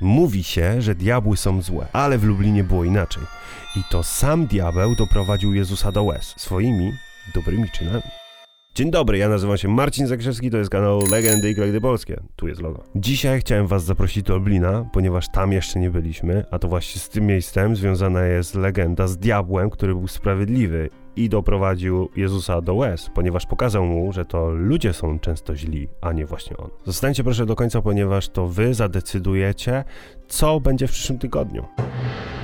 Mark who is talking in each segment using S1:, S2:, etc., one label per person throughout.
S1: Mówi się, że diabły są złe, ale w Lublinie było inaczej. I to sam diabeł doprowadził Jezusa do łez swoimi dobrymi czynami. Dzień dobry, ja nazywam się Marcin Zakrzewski, to jest kanał Legendy i Krajdy Polskie. Tu jest logo. Dzisiaj chciałem was zaprosić do Lublina, ponieważ tam jeszcze nie byliśmy, a to właśnie z tym miejscem związana jest legenda z diabłem, który był sprawiedliwy i doprowadził Jezusa do łez, ponieważ pokazał mu, że to ludzie są często źli, a nie właśnie on. Zostańcie proszę do końca, ponieważ to wy zadecydujecie, co będzie w przyszłym tygodniu.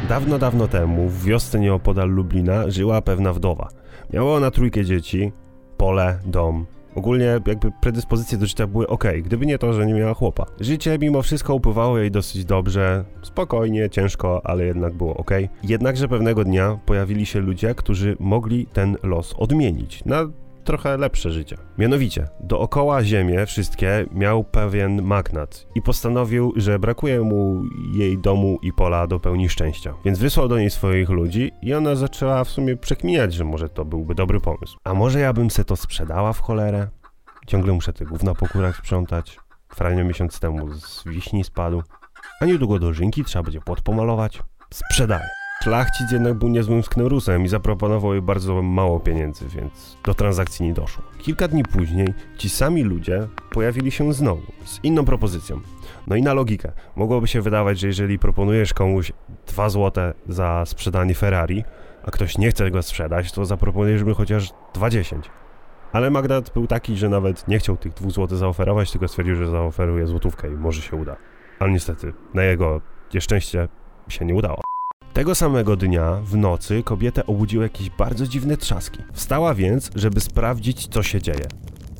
S1: Dawno, dawno temu, w wiosce nieopodal Lublina, żyła pewna wdowa. Miała ona trójkę dzieci, pole, dom. Ogólnie jakby predyspozycje do życia były ok, gdyby nie to, że nie miała chłopa. Życie mimo wszystko upływało jej dosyć dobrze, spokojnie, ciężko, ale jednak było ok. Jednakże pewnego dnia pojawili się ludzie, którzy mogli ten los odmienić na trochę lepsze życie. Mianowicie, dookoła ziemię wszystkie miał pewien magnat i postanowił, że brakuje mu jej domu i pola do pełni szczęścia. Więc wysłał do niej swoich ludzi i ona zaczęła w sumie przekminiać, że może to byłby dobry pomysł. A może ja bym se to sprzedała w cholerę? Ciągle muszę te gówna po kurach sprzątać. Frania miesiąc temu z wiśni spadł. A niedługo do żynki trzeba będzie płot pomalować. Sprzedaję. Szlachcic jednak był niezłym sknerusem i zaproponował jej bardzo mało pieniędzy, więc do transakcji nie doszło. Kilka dni później ci sami ludzie pojawili się znowu z inną propozycją. No i na logikę. Mogłoby się wydawać, że jeżeli proponujesz komuś 2 złote za sprzedanie Ferrari, a ktoś nie chce go sprzedać, to zaproponujesz mu chociaż 20. Ale Magdat był taki, że nawet nie chciał tych 2 zł zaoferować, tylko stwierdził, że zaoferuje złotówkę i może się uda. Ale niestety, na jego nieszczęście się nie udało. Tego samego dnia, w nocy, kobietę obudziły jakieś bardzo dziwne trzaski. Wstała więc, żeby sprawdzić, co się dzieje.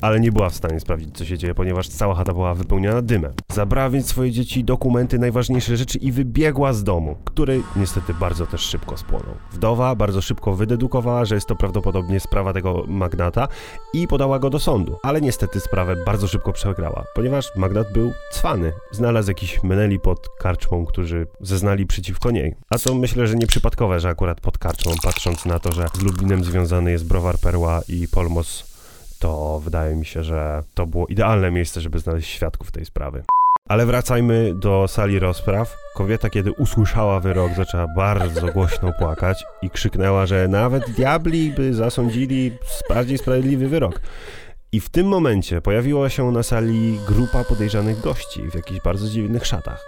S1: Ale nie była w stanie sprawdzić, co się dzieje, ponieważ cała chata była wypełniona dymem. Zabrała więc swoje dzieci dokumenty, najważniejsze rzeczy i wybiegła z domu, który niestety bardzo też szybko spłonął. Wdowa bardzo szybko wydedukowała, że jest to prawdopodobnie sprawa tego magnata i podała go do sądu. Ale niestety sprawę bardzo szybko przegrała, ponieważ magnat był cwany. Znalazł jakiś meneli pod karczmą, którzy zeznali przeciwko niej. A to myślę, że nieprzypadkowe, że akurat pod karczmą, patrząc na to, że z Lublinem związany jest browar Perła i Polmos to wydaje mi się, że to było idealne miejsce, żeby znaleźć świadków tej sprawy. Ale wracajmy do sali rozpraw. Kobieta, kiedy usłyszała wyrok, zaczęła bardzo głośno płakać i krzyknęła, że nawet diabli by zasądzili bardziej sprawiedliwy wyrok. I w tym momencie pojawiła się na sali grupa podejrzanych gości w jakichś bardzo dziwnych szatach.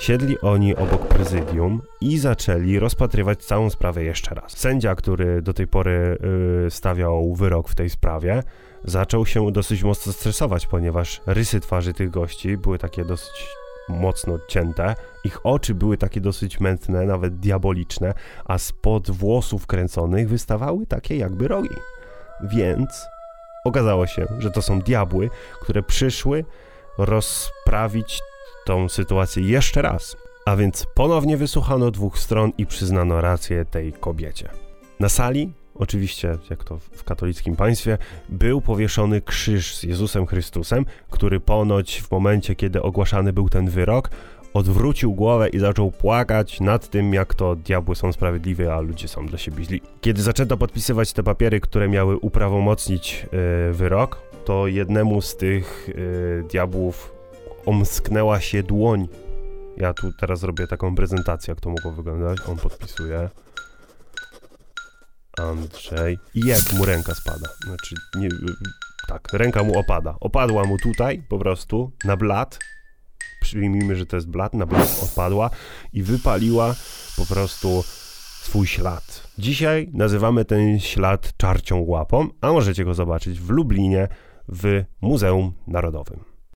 S1: Siedli oni obok prezydium i zaczęli rozpatrywać całą sprawę jeszcze raz. Sędzia, który do tej pory yy, stawiał wyrok w tej sprawie, zaczął się dosyć mocno stresować, ponieważ rysy twarzy tych gości były takie dosyć mocno cięte, ich oczy były takie dosyć mętne, nawet diaboliczne, a spod włosów kręconych wystawały takie jakby rogi. Więc okazało się, że to są diabły, które przyszły rozprawić tą sytuację jeszcze raz. A więc ponownie wysłuchano dwóch stron i przyznano rację tej kobiecie. Na sali oczywiście, jak to w katolickim państwie, był powieszony krzyż z Jezusem Chrystusem, który ponoć w momencie, kiedy ogłaszany był ten wyrok, odwrócił głowę i zaczął płakać nad tym, jak to diabły są sprawiedliwe, a ludzie są dla siebie źli. Kiedy zaczęto podpisywać te papiery, które miały uprawomocnić yy, wyrok, to jednemu z tych yy, diabłów omsknęła się dłoń. Ja tu teraz robię taką prezentację, jak to mogło wyglądać. On podpisuje. Andrzej. I jak mu ręka spada. Znaczy, nie, tak, ręka mu opada. Opadła mu tutaj po prostu na blat. Przyjmijmy, że to jest blat, na blat opadła i wypaliła po prostu swój ślad. Dzisiaj nazywamy ten ślad czarcią łapą, a możecie go zobaczyć w Lublinie w Muzeum Narodowym.